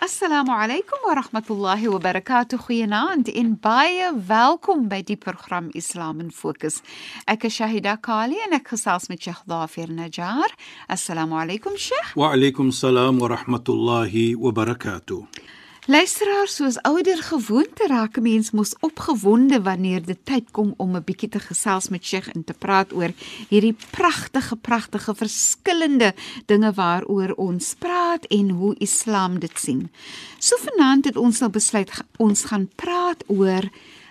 Assalamu alaykum wa rahmatullahi wa barakatuh. Goeienaand en baie welkom by die program Islam in Fokus. Ek is Shahida Kali en ek gesels met Sheikh Dafir Najjar. Assalamu alaykum Sheikh. Wa alaykum salaam wa rahmatullahi wa barakatuh. Luisteraars, soos ouer gewoonte raak 'n mens mos opgewonde wanneer dit tyd kom om 'n bietjie te gesels met Sheikh en te praat oor hierdie pragtige, pragtige verskillende dinge waaroor ons praat en hoe Islam dit sien. So vanaand het ons nou besluit ons gaan praat oor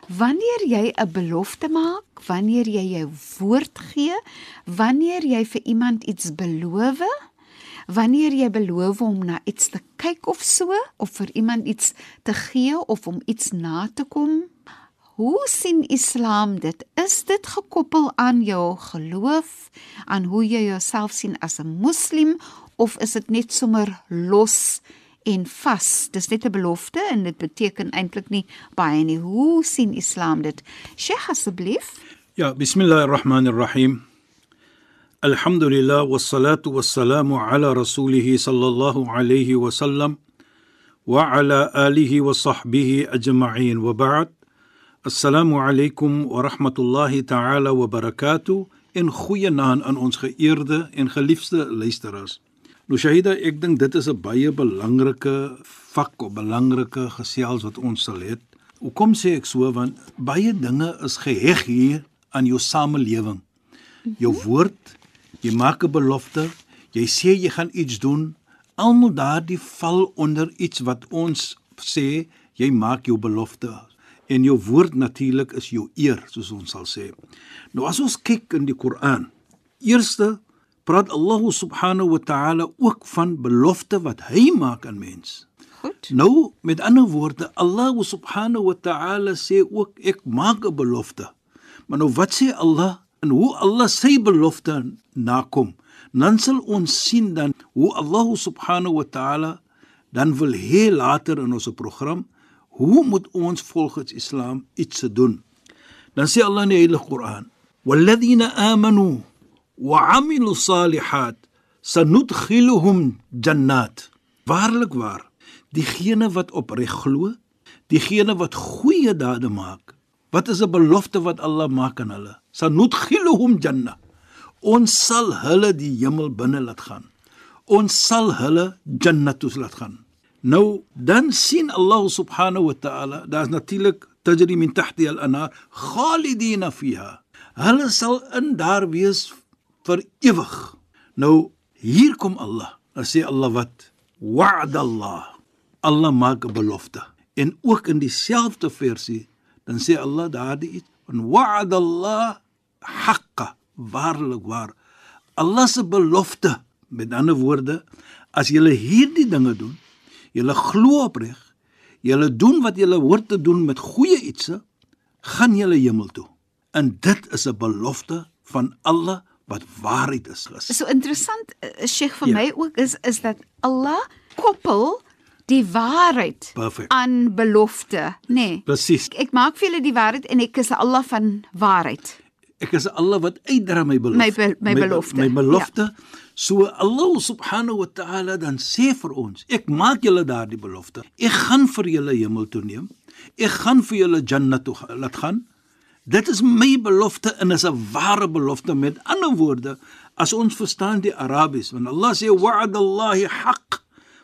wanneer jy 'n belofte maak, wanneer jy jou woord gee, wanneer jy vir iemand iets beloof, wanneer jy beloof om na iets te kyk of so of vir iemand iets te gee of om iets na te kom. Hoe sien Islam dit? Is dit gekoppel aan jou geloof, aan hoe jy jouself sien as 'n moslim of is dit net sommer los en vas? Dis net 'n belofte en dit beteken eintlik nie baie nie. Hoe sien Islam dit? Sheikh asseblief. Ja, Alhamdulillah wassalatu wassalamu ala rasulih sallallahu alayhi wa sallam wa ala alihi wa sahbihi ajma'in wa ba'd. Assalamu alaykum wa rahmatullahi ta'ala wa barakatuh. En goeienaand aan ons geëerde en geliefde luisteraars. Nou Shahida, ek dink dit is 'n baie belangrike vak of belangrike gesels wat ons sal hê. Hoekom sê ek so? Want baie dinge is geheg hier aan jou samelewing. Jou woord, jy maak 'n belofte, jy sê jy gaan iets doen, almal daardie val onder iets wat ons sê jy maak jou belofte en jou woord natuurlik is jou eer soos ons sal sê. Nou as ons kyk in die Koran, eerste praat Allah subhanahu wa ta'ala ook van belofte wat hy maak aan mens. Goed. Nou met ander woorde, Allah subhanahu wa ta'ala sê ook ek maak 'n belofte. Maar nou wat sê Allah en hoe Allah sy belofte nakom? Dan sal ons sien dan hoe Allah subhanahu wa ta'ala dan wil hê later in ons program hoe moet ons volgens Islam iets doen? Dan sê Allah in die Heilige Koran: "Walladhina amanu wa 'amilu salihat sanudkhiluhum jannat." Waarlik waar, diegene wat opreg glo, diegene wat goeie dade maak, wat is 'n belofte wat Allah maak aan hulle? Sanudkhiluhum jannah. Ons sal hulle die hemel binne laat gaan. Ons sal hulle jannatus laat gaan. Nou dan sien Allah subhanahu wa ta'ala, daar's natuurlik tajri min tahti al-anar khalidina fiha. Hulle sal in daar wees vir ewig. Nou hier kom Allah. Dan sê Allah wat? Wa'd Allah. Allah maak 'n belofte. En ook in dieselfde versie dan sê Allah daardie iets van wa'd Allah haqqa waarlik waar. Allah se belofte met ander woorde as jy hierdie dinge doen Julle glo opreg. Julle doen wat julle hoort te doen met goeie ietsie, gaan julle hemel toe. En dit is 'n belofte van Allah wat waarheid is. So interessant, Sheikh vir ja. my ook is is dat Allah koppel die waarheid Perfect. aan belofte, nê? Nee. Presies. Ek maak vir julle die waarheid en ek is Allah van waarheid. Ek is Allah wat uitdra my belofte. My, be, my belofte. My, my belofte. Ja. So Allah subhanahu wa ta'ala dan sê vir ons, ek maak julle daardie belofte. Ek gaan vir julle hemel toe neem. Ek gaan vir julle jannah toe laat gaan. Dit is my belofte en is 'n ware belofte met ander woorde as ons verstaan die Arabies want Allah sê wa'adallahi haqq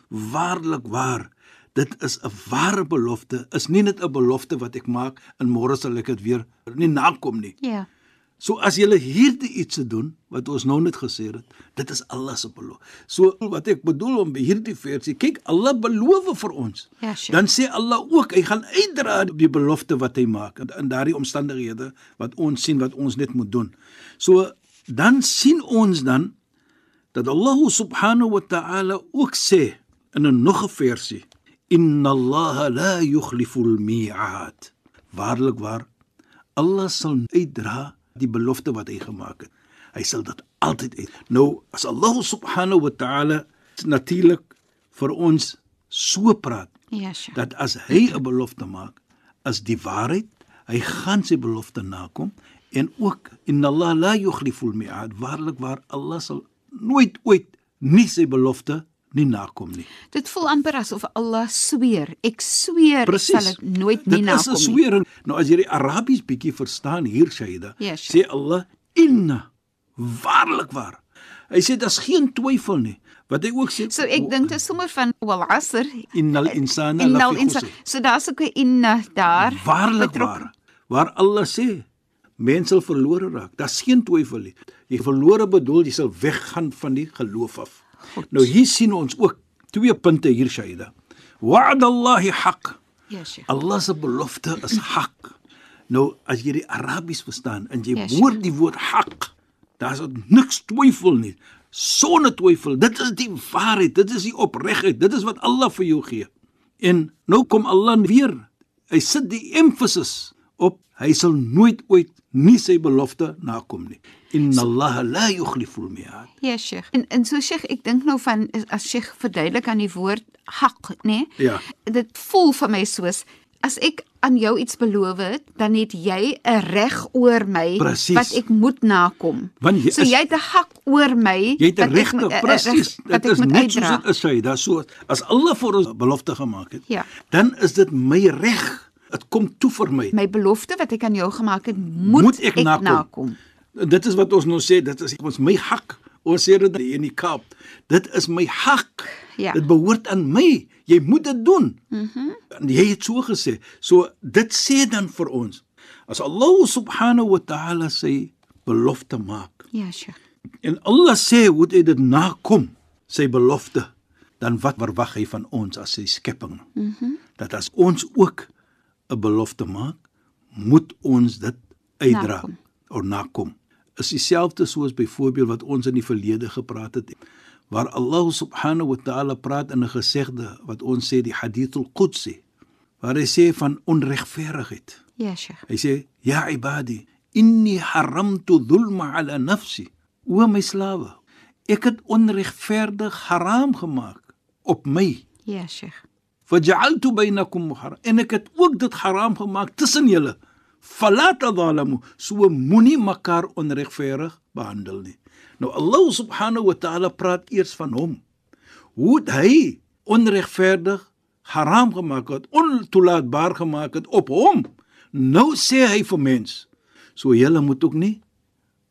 waarlik waar dit is 'n ware belofte is nie net 'n belofte wat ek maak en môre sal ek dit weer nie nakom nie ja So as jy hierdie iets te doen wat ons nou net gesê het, dit is Allah se belofte. So wat ek bedoel om hierdie versie, kyk Allah beloof vir ons. Ja, sure. Dan sê Allah ook, hy gaan uitdra die belofte wat hy maak in, in daardie omstandighede wat ons sien wat ons net moet doen. So dan sien ons dan dat Allah subhanahu wa ta'ala ook sê in 'n nog 'n versie, inna Allah la yukhlifu al-mi'ad. Waarlik waar Allah sal uitdra die belofte wat hy gemaak het. Hy sal dit altyd uit. Nou as Allah subhanahu wa ta'ala natuurlik vir ons so praat Ja, sure. dat as hy 'n belofte maak, is die waarheid, hy gaan sy belofte nakom en ook inna Allah la yukhlifu al-mi'ad. Waarlik waar Allah sal nooit ooit nie sy belofte nie nakom nie. Dit voel amper asof Allah sweer. Ek sweer Presies. ek sal dit nooit nie Dit is 'n nakom nie. swering. Nou as jy die Arabies bietjie verstaan hier Shaida, Ja, sure. sê Allah inna waarlik waar. Hy sê daar's geen twyfel nie. Wat hy ook sê So ek dink dit is sommer van wal asr innal insana innal lafi insa. khusr. So daar's ook 'n inna daar. Waarlik betrokke. waar. Waar Allah sê mens sal verlore raak. Daar's geen twyfel nie. Jy verlore bedoel jy sal weggaan van die geloof af. Goed. Nou hier sien ons ook twee punte hier Shaida. Wa'dallahi haqq. Ja, sure. Allah se belofte is hak. Nou as jy die Arabies verstaan en jy Ja, yes, sure. hoor die woord hak, daar's niks twyfel nie. Sonder twyfel, dit is die waarheid, dit is die opregtheid, dit is wat Allah vir jou gee. En nou kom Allah weer. Hy sit die emphasis hy sal nooit ooit nie sy belofte nakom nie. Inna Allah la yukhlifu al-mi'ad. Ja, Sheikh. En en so Sheikh, ek dink nou van as Sheikh verduidelik aan die woord hak, nê? Nee? Ja. Dit voel vir my soos as ek aan jou iets beloof het, dan het jy 'n reg oor my Presies. wat ek moet nakom. Want jy so is- jy het 'n hak oor my. Jy het 'n regte presies. Dit is net soos uitdra. dit is hy. Daar's so as Allah vir ons belofte gemaak het, Ja. dan is dit my reg. Dit kom toe vir my. My belofte wat ek aan jou gemaak het, moet, Moet ek ek nakom. nakom. Dit is wat ons nou sê, dit is ons my hak. Ons sê dit hier in die Kaap. Dit is my hak. Ja. Dit behoort aan my. Jy moet dit doen. Mhm. Mm jy het so gesê. So dit sê dan vir ons as Allah subhanahu wa ta'ala sy belofte maak Ja, Sheikh. en Allah sê hoe hy dit nakom sy belofte dan wat verwag hy van ons as sy skepping mm Mhm. -hmm. dat as ons ook 'n belofte maak moet ons dit uitdra Nakom. of nakom is dieselfde soos byvoorbeeld wat ons in die verlede gepraat het waar Allah subhanahu wa ta'ala praat in 'n gesegde wat ons sê die hadithul qudsi waar hy sê van onregverdigheid Ja, Sheikh. Hy sê: "Ya ibadi, inni haramtu dhulma ala nafsi." O my slawe, ek het onregverdig haram gemaak op my. Ja, Sheikh. Faj'altu bainakum muharram. En ek het ook dit haram gemaak tussen julle. Fala tadhalamu. So moenie mekaar onregverdig behandel nie. Nou Allah subhanahu wa ta'ala praat eers van hom. Hoe hy onregverdig haram gemaak het, ontoelaatbaar gemaak het op hom. Nou sê hy vir mens, so julle moet ook nie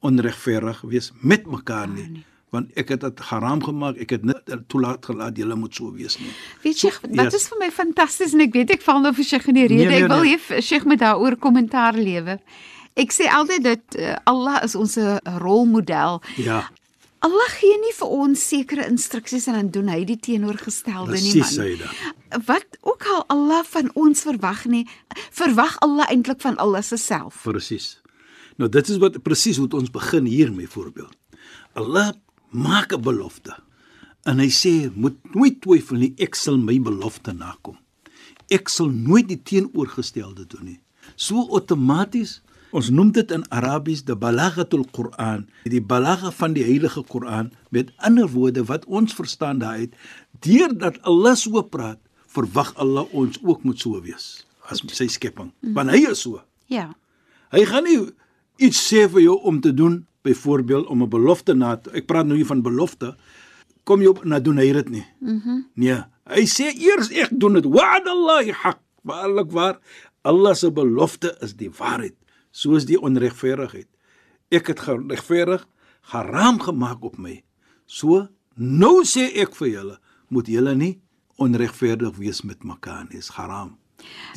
onregverdig wees met mekaar nie. Want ek het dit haram gemaak, ek het net toelaat gelaat julle moet so wees nie. Weet Sheikh, dit yes. is vir my fantasties en ek weet ek val nou vir Sheikh in die rede. Nee, nee, ek wil nee. hê Sheikh moet daaroor kommentaar lewer. Ek sê altyd dat uh, Allah is ons eh, rolmodel. Ja, Allah gee nie vir ons sekere instruksies en dan doen hy die teenoorgestelde nie presies man. sê dit. Wat ook al Allah van ons verwag nie, verwag Allah eintlik van Allah se self. Presies. Nou dit is wat presies hoe ons begin hier met voorbeeld. Allah maak 'n belofte. En hy sê moet nooit twyfel nie, ek sal my belofte nakom. Ek sal nooit die teenoorgestelde doen nie. So outomaties Ons noem dit in Arabies die balaghatul Quran, die balagha van die Heilige Koran met ander woorde wat ons verstaan daaruit, deurdat Allah so praat, verwag Allah ons ook moet so wees as sy skepping. Want hy is so. Ja. Hy gaan nie iets sê vir jou om te doen, byvoorbeeld om 'n belofte na te, ek praat nou hier van belofte, kom jy op na doen hy dit nie. Mhm. Mm nee, hy sê eers ek doen dit. Wa'dallahi haq. Waarlik waar Allah se belofte is die waarheid, soos die onregverdigheid. Ek het geregverdig haram gemaak op my. So nou sê ek vir julle, moet julle nie onregverdig wees met mekaar nie. Dis haram.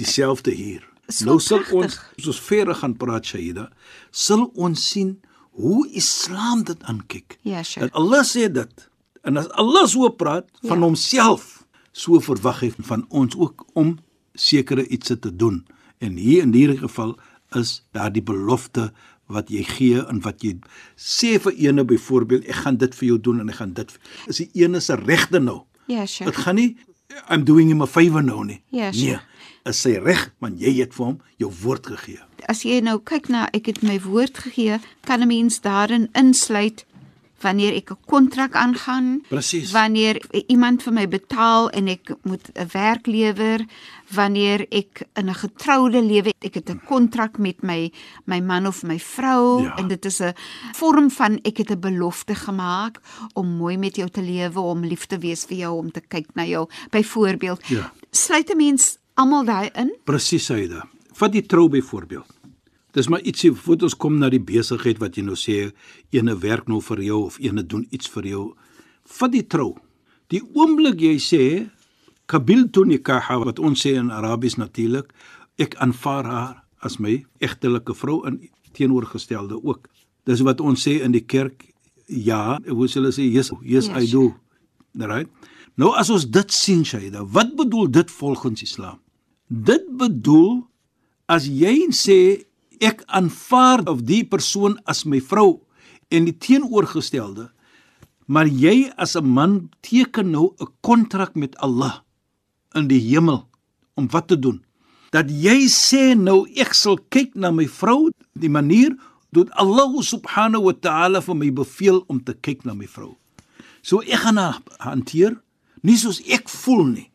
Dieselfde hier. So nou sal pragtig. ons soos verder gaan praat Shaida, sal ons sien hoe Islam dit aankyk. Ja, Sheikh. Dat Allah sê dit. En as Allah so praat van Ja. homself, so verwag hy van ons ook om sekere iets te doen. En hier in hierdie geval is daardie belofte wat jy gee en wat jy sê vir ene byvoorbeeld ek gaan dit vir jou doen en ek gaan dit is die ene se regte nou. Ja, Dit Sheikh. gaan nie I'm doing him a favor nou nie. Ja, nee, sure. is sy reg want jy het vir hom jou woord gegee. As jy nou kyk na ek het my woord gegee, kan 'n mens daarin insluit wanneer ek 'n kontrak aangaan, Presies. wanneer iemand vir my betaal en ek moet 'n werk lewer, wanneer ek in 'n getroude lewe, ek het 'n kontrak met my my man of my vrou Ja. en dit is 'n vorm van ek het 'n belofte gemaak om mooi met jou te lewe, om lief te wees vir jou, om te kyk na jou. Byvoorbeeld, Ja. sluit 'n mens almal daai in? Presies hyde. Vat die trou byvoorbeeld. Dis maar ietsie voor ons kom na die besigheid wat jy nou sê ene werk nou vir jou of ene doen iets vir jou. Vat die trou. Die oomblik jy sê qabiltu nikaha wat ons sê in Arabies natuurlik, ek aanvaar haar as my egtelike vrou en teenoorgestelde ook. Dis wat ons sê in die kerk ja, hoe hulle sê yes, yes I Yes. do. Right? Nou as ons dit sien Shaida, wat bedoel dit volgens Islam? Dit bedoel as jy sê ek aanvaar of die persoon as my vrou en die teenoorgestelde, maar jy as 'n man teken nou 'n kontrak met Allah in die hemel om wat te doen? Dat jy sê nou ek sal kyk na my vrou die manier doet Allah subhanahu wa ta'ala vir my beveel om te kyk na my vrou. So ek gaan haar hanteer nie soos ek voel nie.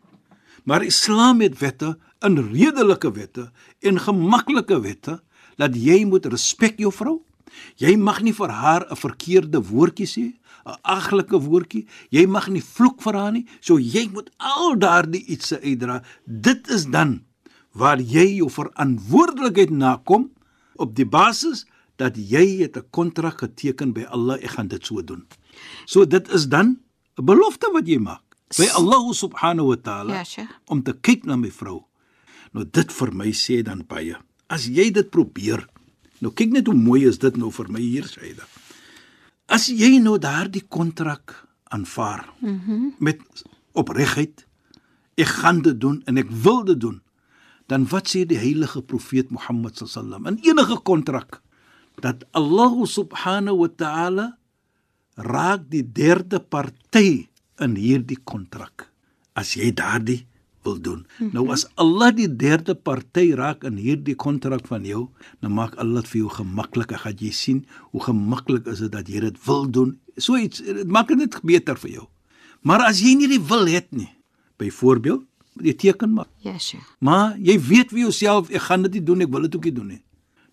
Maar Islam het wette, in redelike wette en gemaklike wette dat jy moet respek jou vrou. Jy mag nie vir haar 'n verkeerde woordjie sê, 'n aglike woordjie. Jy mag nie vloek vir haar nie. So jy moet al daardie ietsie uitdra. Dit is dan waar jy jou verantwoordelikheid nakom op die basis dat jy het 'n kontrak geteken by Allah, ek gaan dit so doen. So dit is dan 'n belofte wat jy maak by Allah subhanahu wa taala Ja, Sheikh. om te kyk na my vrou. Nou dit vir my sê dan baie. As jy dit probeer. Nou kyk net hoe mooi is dit nou vir my hier Shaida. As jy nou daardie kontrak aanvaar mm -hmm. met opregtheid, ek gaan dit doen en ek wil dit doen, dan wat sê die heilige profeet Mohammed sallam in enige kontrak dat Allah subhanahu wa ta'ala raak die derde party in hierdie kontrak as jy daardie wil doen. Mm -hmm. Nou as Allah die derde party raak in hierdie kontrak van jou, dan maak Allah dit vir jou gemaklik. Ek gaan jy sien hoe gemaklik is dit dat jy dit wil doen. So iets dit maak dit beter vir jou. Maar as jy nie die wil het nie, byvoorbeeld, jy teken maar Ja, Sheikh. Maar jy weet vir jouself ek gaan dit nie doen, ek wil dit ook nie doen nie.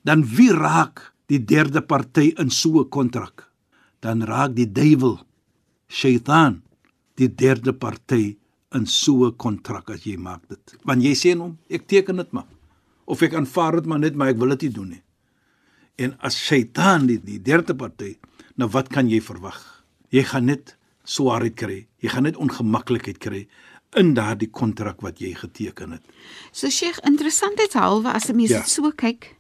Dan wie raak die derde party in so 'n kontrak? Dan raak die duiwel, Shaitaan, die derde party in so 'n kontrak as jy maak dit. Want jy sê hom, ek teken dit maar. Of ek aanvaar dit maar net, maar ek wil dit nie doen nie. En as Shaitaan die, die derde party, nou wat kan jy verwag? Jy gaan net swaarheid kry. Jy gaan net ongemaklikheid kry in daardie kontrak wat jy geteken het. So Sheikh, interessantheidshalwe as 'n mens Ja. dit so kyk,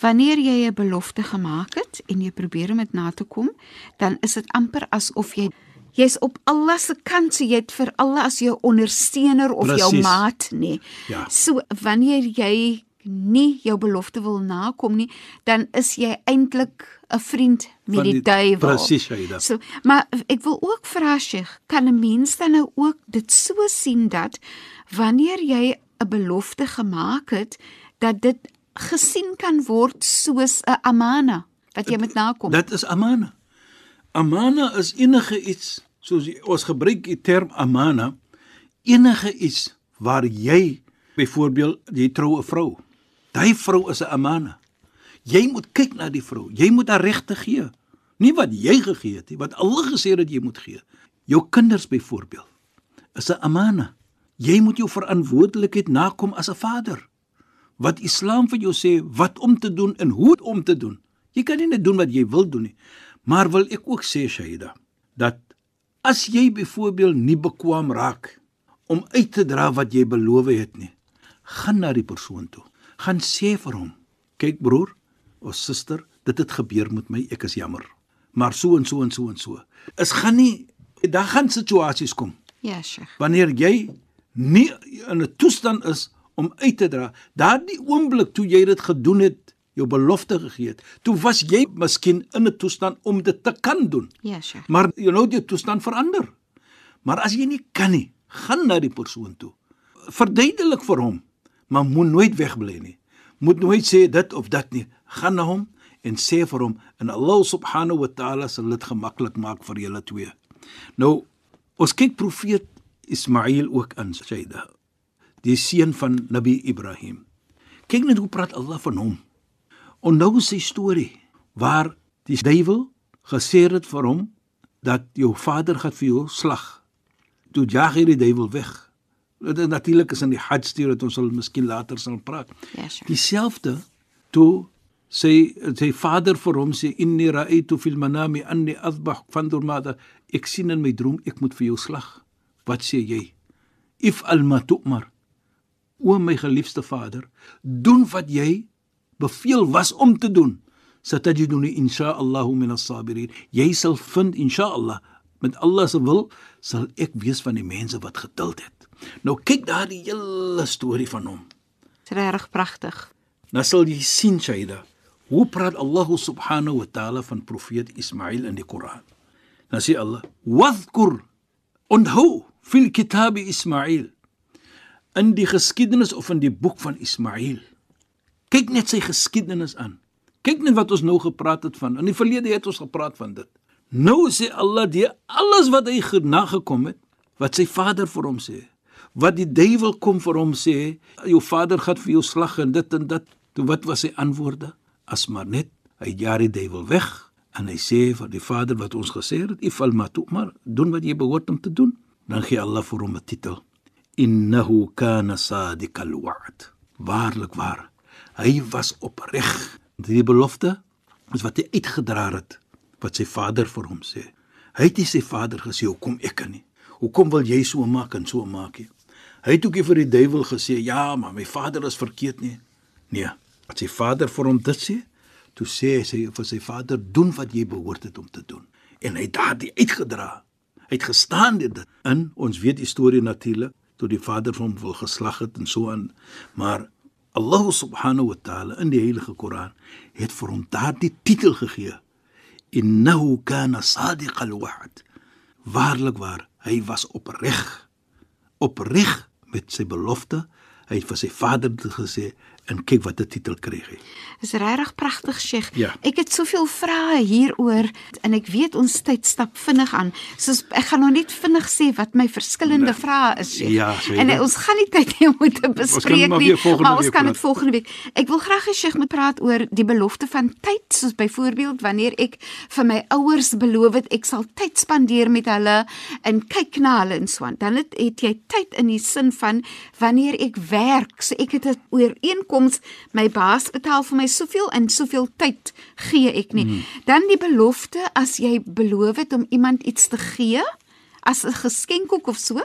wanneer jy 'n belofte gemaak het en jy probeer om dit na te kom, dan is dit amper asof jy jy's op Allah se kant, so jy het vir Allah as jou ondersteuner of jou Presies. maat, nê. Ja. So wanneer jy nie jou belofte wil nakom nie, dan is jy eintlik 'n vriend met die, die- duiwel. presies, Shaida. So, maar ek wil ook vra Sheikh, kan 'n mens dan nou ook dit so sien dat wanneer jy 'n belofte gemaak het, dat dit gesien kan word soos 'n amana wat jy moet nakom? Dit is amana. Amana is enige iets, soos jy- ons gebruik die term amana, enige iets waar jy byvoorbeeld jy trou 'n vrou. Daai vrou is 'n amana. Jy moet kyk na die vrou. Jy moet haar regte gee. Nie wat jy gegee het nie, wat Allah gesê het dat jy moet gee. Jou kinders byvoorbeeld is 'n amana. Jy moet jou verantwoordelikheid nakom as 'n vader. Wat Islam vir jou sê wat om te doen en hoe om te doen. Jy kan nie net doen wat jy wil doen nie. Maar wil ek ook sê Shaida dat as jy byvoorbeeld nie bekwam raak om uit te dra wat jy beloof het nie, gaan na die persoon toe. gaan sê vir hom: "Kyk broer of suster, dit het gebeur met my, ek is jammer. Maar so en so en so en so. Is gaan nie daar gaan situasies kom Ja, Sheikh. wanneer jy nie in 'n toestand is om uit te dra. Daardie oomblik toe jy dit gedoen het, jou belofte gegee het, toe was jy miskien in 'n toestand om dit te kan doen. Ja, Sheikh. Maar jy nou die toestand verander. Maar as jy nie kan nie, gaan na die persoon toe. Verduidelik vir hom, maar moet nooit wegbly nie. Moet nooit sê dit of dat nie. Gaan na hom en sê vir hom en Allah subhanahu wa ta'ala sal dit gemaklik maak vir julle twee. Nou, ons kyk profeet Ismail ook aan Shaida, die seun van Nabi Ibrahim. Kyk net hoe praat Allah van hom. Onthou sy storie waar die duiwel gesê het vir hom dat jou vader gaan vir jou slag. Toe jag hy die duiwel weg. Dit is natuurlik is in die Hajj stuur dat ons sal miskien later sal praat. Ja, Sheikh. Dieselfde toe sy sy vader vir hom sê inni ra'aytu fil manami anni adbah fandur mada ek sien in my droom ek moet vir jou slag. Wat sê jy? If al ma tu'mar. O my geliefde vader, doen wat jy beveel was om te doen. Satajiduni insha Allah min as-sabirin. Jy sal vind insha Allah met Allah se wil sal ek wees van die mense wat geduld het. Nou kyk daar die hele storie van hom. Dit is regtig pragtig. Nou sal jy sien Shaida, hoe praat Allah subhanahu wa ta'ala van profeet Ismail in die Koran. Dan sê Allah: "Wadhkur onthou fil kitab Ismail." In die geskiedenis of in die boek van Ismail. Kyk net sy geskiedenis aan. Kyk net wat ons nou gepraat het van. In die verlede het ons gepraat van dit. Nou sê Allah die alles wat hy nagekom het, wat sy vader vir hom sê, wat die duiwel kom vir hom sê, jou vader gaan vir jou slag en dit en dat. Toe wat was sy antwoorde? As maar net hy jaar die duiwel weg en hy sê vir die vader wat ons gesê het, "Ifal ma tu'mar, doen wat jy behoort om te doen." Dan gee Allah vir hom 'n titel. Innahu kana sadiqal wa'd. Waarlik waar. Hy was opreg. Die belofte is wat hy uitgedra het wat sy vader vir hom sê. Hy het nie sy vader gesê hoekom ek kan nie. Hoekom wil jy so maak en so maak nie? Hy het ook vir die duiwel gesê ja, maar my vader is verkeerd nie. Nee, as sy vader vir hom dit sê, toe sê hy sy vir sy vader doen wat jy behoort het om te doen. En hy het daardie uitgedra. Hy het gestaan dit in ons weet die storie natuurlik toe die vader hom wil geslag het en so aan. Maar Allah subhanahu wa ta'ala in die heilige Koran het vir hom daardie titel gegee. Innahu kana sadiqal wa'd. Waarlik waar, hy was opreg. Opreg met sy belofte. Hy het vir sy vader gesê en kyk wat 'n titel kry hy. Dis regtig pragtig, Sheikh. Ja. Ek het soveel vrae hieroor en ek weet ons tyd stap vinnig aan. So ek gaan nou net vinnig sê wat my verskillende Nee. vrae is, Sheikh. Ja, sê en ons gaan nie tyd hê om dit te bespreek maar nie, volgende maar ons kan dit volgende week. Ek wil graag hê Sheikh moet praat oor die belofte van tyd, soos byvoorbeeld wanneer ek vir my ouers beloof het ek sal tyd spandeer met hulle en kyk na hulle en so aan. Dan het, het jy tyd in die sin van wanneer ek werk, so ek het 'n ooreenkoms my baas betaal vir my soveel en soveel tyd gee ek nie. Mm. Dan die belofte as jy beloof het om iemand iets te gee as 'n geskenk ook of so,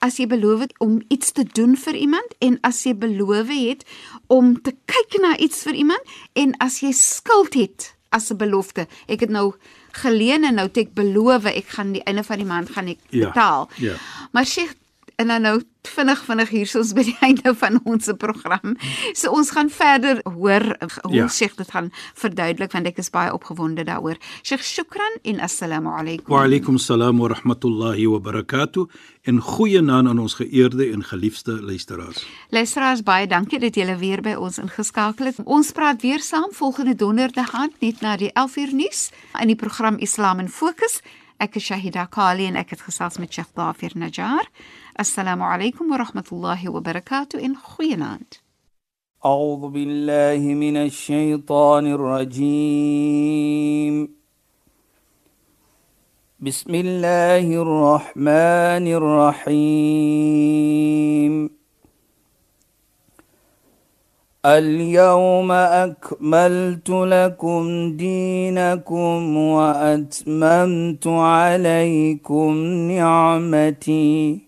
as jy beloof het om iets te doen vir iemand en as jy beloof het om te kyk na iets vir iemand en as jy skuld het as 'n belofte. Ek het nou geleen en nou het ek beloof ek gaan die einde van die maand gaan ek Ja, betaal. ja. Maar Sheikh en dan nou vinnig vinnig hier ons by die einde van ons program. So ons gaan verder hoor hoe ja. Sheikh dit gaan verduidelik want ek is baie opgewonde daaroor. Sheikh shukran en assalamu alaykum. Wa alaykum salaam wa rahmatullahi wa barakatuh en goeienaand aan ons geëerde en geliefde luisteraars. Luisteraars baie dankie dat julle weer by ons ingeskakel het. Ons praat weer saam volgende donderdag aand net na die 11uur nuus in die program Islam in Fokus. Ek is Shahida Kali en ek het gesels met Sheikh Dafir Najjar. Alaykum wa rahmatullahi wa barakatuh en goeienaand. أعوذ بالله من الشيطان الرجيم. بسم الله الرحمن الرحيم. اليوم أكملت لكم دينكم وأتممت عليكم نعمتي.